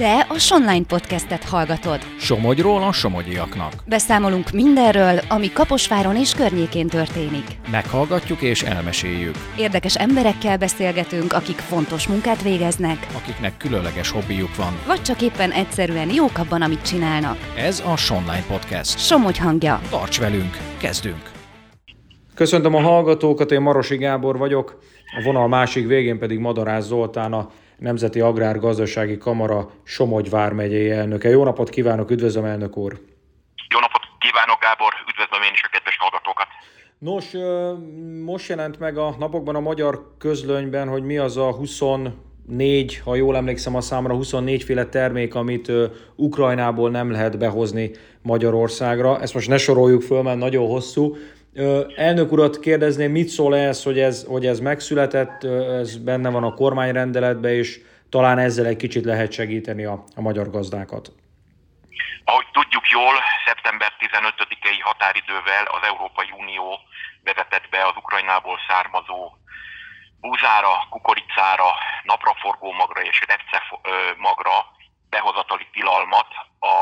Te a Sonline podcastet hallgatod. Somogyról a somogyiaknak. Beszámolunk mindenről, ami Kaposváron és környékén történik. Meghallgatjuk és elmeséljük. Érdekes emberekkel beszélgetünk, akik fontos munkát végeznek, Akiknek különleges hobbijuk van. vagy csak éppen egyszerűen jók abban, amit csinálnak. Ez a Sonline Podcast. Somogy hangja. Tarts velünk, kezdünk! Köszöntöm a hallgatókat, én Marosi Gábor vagyok, a vonal másik végén pedig Madarász Zoltán, a Nemzeti Agrárgazdasági Kamara Somogy vármegyei elnöke. Jó napot kívánok, üdvözlöm elnök úr! Jó napot kívánok, Gábor! Üdvözlöm én is a kedves hallgatókat! Nos, most jelent meg a napokban a magyar közlönyben, hogy mi az a 24, ha jól emlékszem a számra, 24 féle termék, amit Ukrajnából nem lehet behozni Magyarországra. Ezt most ne soroljuk föl, mert nagyon hosszú. Elnök urat kérdezném, mit szól ez, hogy ez, hogy ez megszületett, ez benne van a kormányrendeletben, és talán ezzel egy kicsit lehet segíteni a, a magyar gazdákat. Ahogy tudjuk jól, szeptember 15-i határidővel az Európai Unió vezetett be az Ukrajnából származó búzára, kukoricára, napraforgó magra és repce magra behozatali tilalmat a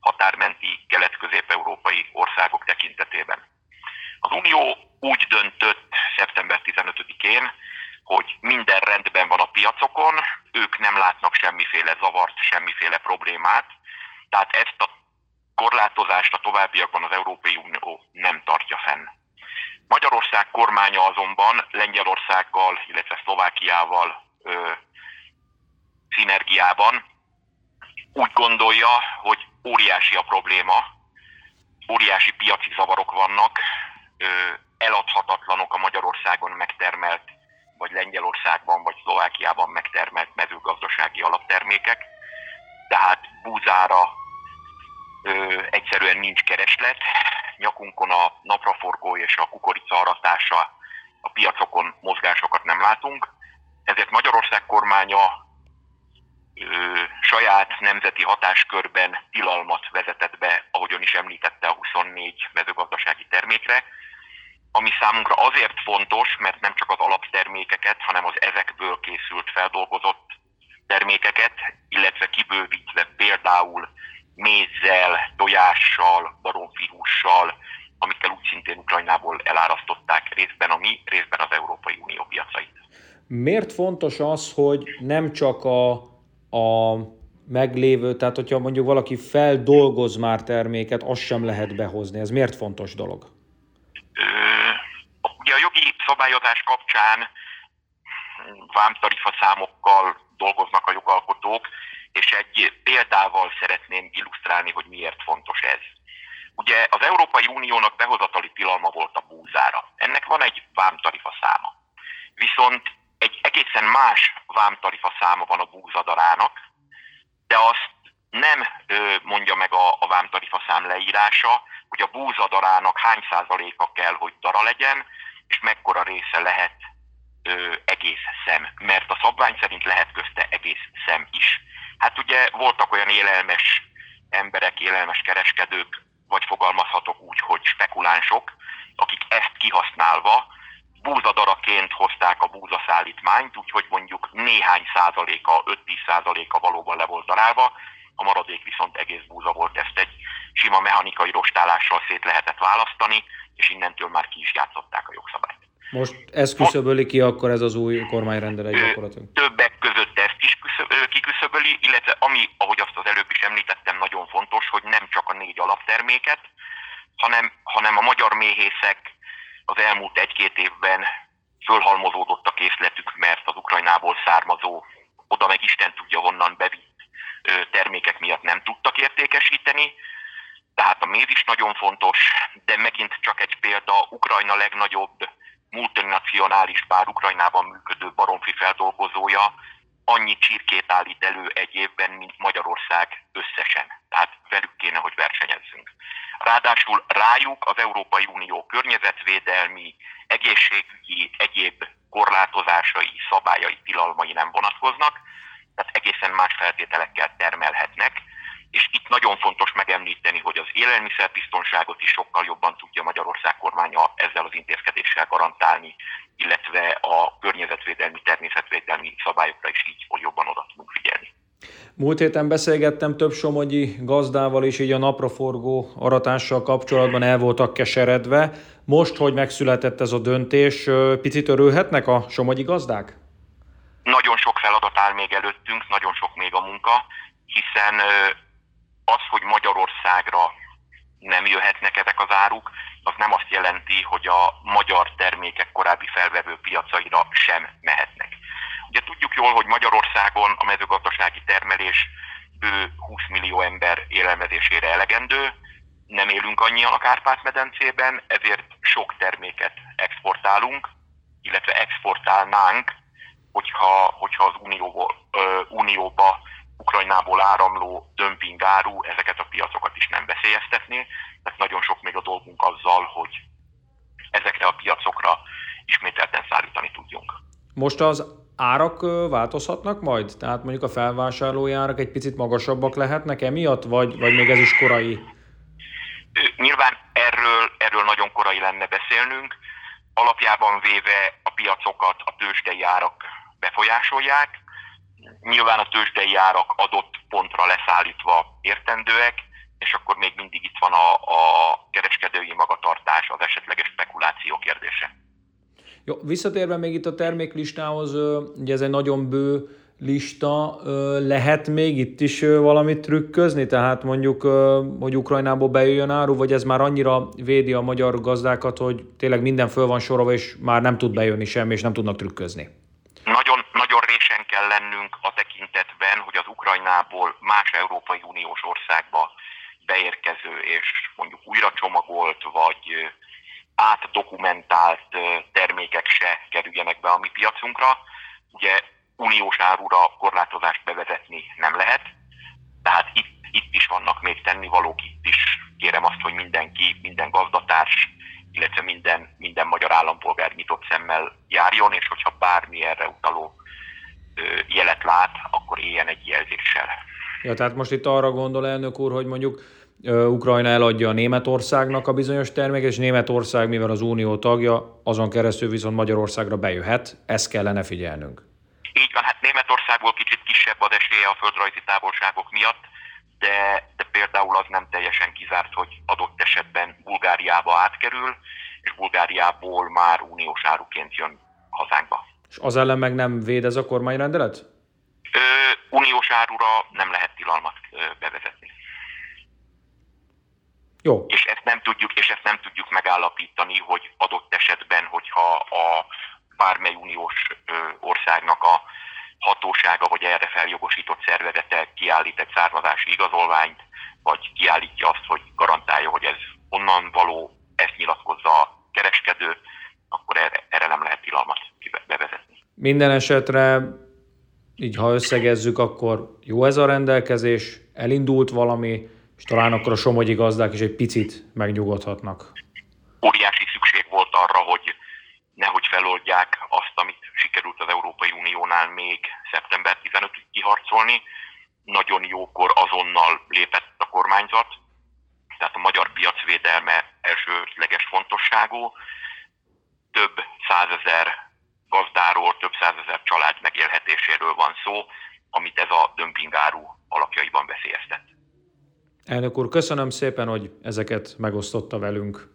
határmenti kelet-közép-európai országok tekintetében. Az Unió úgy döntött szeptember 15-én, hogy minden rendben van a piacokon, ők nem látnak semmiféle zavart, semmiféle problémát, tehát ezt a korlátozást a továbbiakban az Európai Unió nem tartja fenn. Magyarország kormánya azonban Lengyelországgal, illetve Szlovákiával ö, szinergiában úgy gondolja, hogy óriási a probléma, óriási piaci zavarok vannak, eladhatatlanok a Magyarországon megtermelt, vagy Lengyelországban, vagy Szlovákiában megtermelt mezőgazdasági alaptermékek, tehát búzára ö, egyszerűen nincs kereslet, nyakunkon a napraforgó és a kukorica aratása a piacokon mozgásokat nem látunk, ezért Magyarország kormánya ö, saját nemzeti hatáskörben tilalmat vezetett be, ahogyan is említette a 24 mezőgazdasági termékre, ami számunkra azért fontos, mert nem csak az alaptermékeket, hanem az ezekből készült feldolgozott termékeket, illetve kibővítve például mézzel, tojással, baromfihússal, amikkel úgy szintén Ukrajnából elárasztották részben a mi, részben az Európai Unió piacait. Miért fontos az, hogy nem csak a, a meglévő, tehát hogyha mondjuk valaki feldolgoz már terméket, azt sem lehet behozni. Ez miért fontos dolog? Ö, ugye a jogi szabályozás kapcsán vámtarifa számokkal dolgoznak a jogalkotók, és egy példával szeretném illusztrálni, hogy miért fontos ez. Ugye az Európai Uniónak behozatali tilalma volt a búzára. Ennek van egy vámtarifa száma. Viszont egy egészen más vámtarifa száma van a búzadarának, de azt nem mondja meg a, a vámtarifa szám leírása, hogy a búzadarának hány százaléka kell, hogy dara legyen, és mekkora része lehet ö, egész szem. Mert a szabvány szerint lehet közte egész szem is. Hát ugye voltak olyan élelmes emberek, élelmes kereskedők, vagy fogalmazhatok úgy, hogy spekulánsok, akik ezt kihasználva búzadaraként hozták a búzaszállítmányt, úgyhogy mondjuk néhány százaléka, 5-10 százaléka valóban le volt darálva, a maradék viszont egész búza volt, ezt egy sima mechanikai rostálással szét lehetett választani, és innentől már ki is játszották a jogszabályt. Most ez küszöböli ki akkor ez az új kormányrendelet gyakorlatilag? Többek között ezt is kiküszöböli, illetve ami, ahogy azt az előbb is említettem, nagyon fontos, hogy nem csak a négy alapterméket, hanem, hanem a magyar méhészek az elmúlt egy-két évben fölhalmozódott a készletük, mert az Ukrajnából származó, oda meg Isten tudja honnan bevitt termékek miatt nem tudtak értékesíteni, tehát a méz is nagyon fontos, de megint csak egy példa, Ukrajna legnagyobb multinacionális, bár Ukrajnában működő baromfi feldolgozója annyi csirkét állít elő egy évben, mint Magyarország összesen. Tehát velük kéne, hogy versenyezzünk. Ráadásul rájuk az Európai Unió környezetvédelmi, egészségügyi, egyéb korlátozásai, szabályai, tilalmai nem vonatkoznak, tehát egészen más feltételekkel termelhetnek, és itt nagyon fontos megemlíteni, hogy az élelmiszerbiztonságot is sokkal jobban tudja Magyarország kormánya ezzel az intézkedéssel garantálni, illetve a környezetvédelmi, természetvédelmi szabályokra is így jobban oda tudunk figyelni. Múlt héten beszélgettem több somogyi gazdával is, így a napraforgó aratással kapcsolatban el voltak keseredve. Most, hogy megszületett ez a döntés, picit örülhetnek a somogyi gazdák? Nagyon sok feladat áll még előttünk, nagyon sok még a munka, hiszen az, hogy Magyarországra nem jöhetnek ezek az áruk, az nem azt jelenti, hogy a magyar termékek korábbi felvevő piacaira sem mehetnek. Ugye tudjuk jól, hogy Magyarországon a mezőgazdasági termelés bő 20 millió ember élelmezésére elegendő, nem élünk annyian a Kárpát-medencében, ezért sok terméket exportálunk, illetve exportálnánk, hogyha, hogyha az Unióba, ö, Unióba Ukrajnából áramló dömpingáru ezeket a piacokat is nem veszélyeztetné. Tehát nagyon sok még a dolgunk azzal, hogy ezekre a piacokra ismételten szállítani tudjunk. Most az árak változhatnak majd? Tehát mondjuk a felvásárlói árak egy picit magasabbak lehetnek emiatt, vagy, vagy még ez is korai? Nyilván erről, erről nagyon korai lenne beszélnünk. Alapjában véve a piacokat a tőzsdei árak befolyásolják. Nyilván a tőzsdei árak adott pontra leszállítva értendőek, és akkor még mindig itt van a, a kereskedői magatartás, az esetleges spekuláció kérdése. Jó, visszatérve még itt a terméklistához, ugye ez egy nagyon bő lista, lehet még itt is valamit trükközni? Tehát mondjuk, hogy Ukrajnából bejöjjön áru, vagy ez már annyira védi a magyar gazdákat, hogy tényleg minden föl van sorolva, és már nem tud bejönni semmi, és nem tudnak trükközni? Nagyon, nagyon résen kell lennünk a tekintetben, hogy az Ukrajnából más Európai Uniós országba beérkező és mondjuk újra csomagolt, vagy átdokumentált termékek se kerüljenek be a mi piacunkra. Ugye uniós árura korlátozást bevezetni nem lehet, tehát itt, itt is vannak még tennivalók, itt is kérem azt, hogy mindenki, minden gazdatárs, illetve minden, minden magyar állampolgár nyitott szemmel járjon, és hogyha bármi erre utaló jelet lát, akkor éljen egy jelzéssel. Ja, tehát most itt arra gondol elnök úr, hogy mondjuk Ukrajna eladja a Németországnak a bizonyos terméket, és Németország, mivel az unió tagja, azon keresztül viszont Magyarországra bejöhet. Ezt kellene figyelnünk. Így van, hát Németországból kicsit kisebb az esélye a földrajzi távolságok miatt, de, de például az nem teljesen kizárt, hogy adott esetben Bulgáriába átkerül, és Bulgáriából már uniós áruként jön hazánkba. És az ellen meg nem véd ez a kormányrendelet? Uniós árura nem lehet tilalmat bevezetni. Jó. És ezt nem tudjuk, és ezt nem tudjuk megállapítani, hogy adott esetben, hogyha a bármely uniós országnak a hatósága vagy erre feljogosított szervezete kiállít egy származási igazolványt, vagy kiállítja azt, hogy garantálja, hogy ez onnan való, ezt nyilatkozza a kereskedő, akkor erre, erre nem lehet tilalmat bevezetni. Minden esetre, így ha összegezzük, akkor jó ez a rendelkezés, elindult valami, és talán akkor a somogyi gazdák is egy picit megnyugodhatnak. Óriási szükség volt arra, hogy nehogy feloldják azt, amit sikerült az Európai Uniónál még szeptember 15-ig kiharcolni. Nagyon jókor azonnal lépett a kormányzat, tehát a magyar piac védelme elsőleges fontosságú. Több százezer gazdáról, több százezer család megélhetéséről van szó, amit ez a dömpingáru alapjaiban veszélyeztet. Elnök úr, köszönöm szépen, hogy ezeket megosztotta velünk.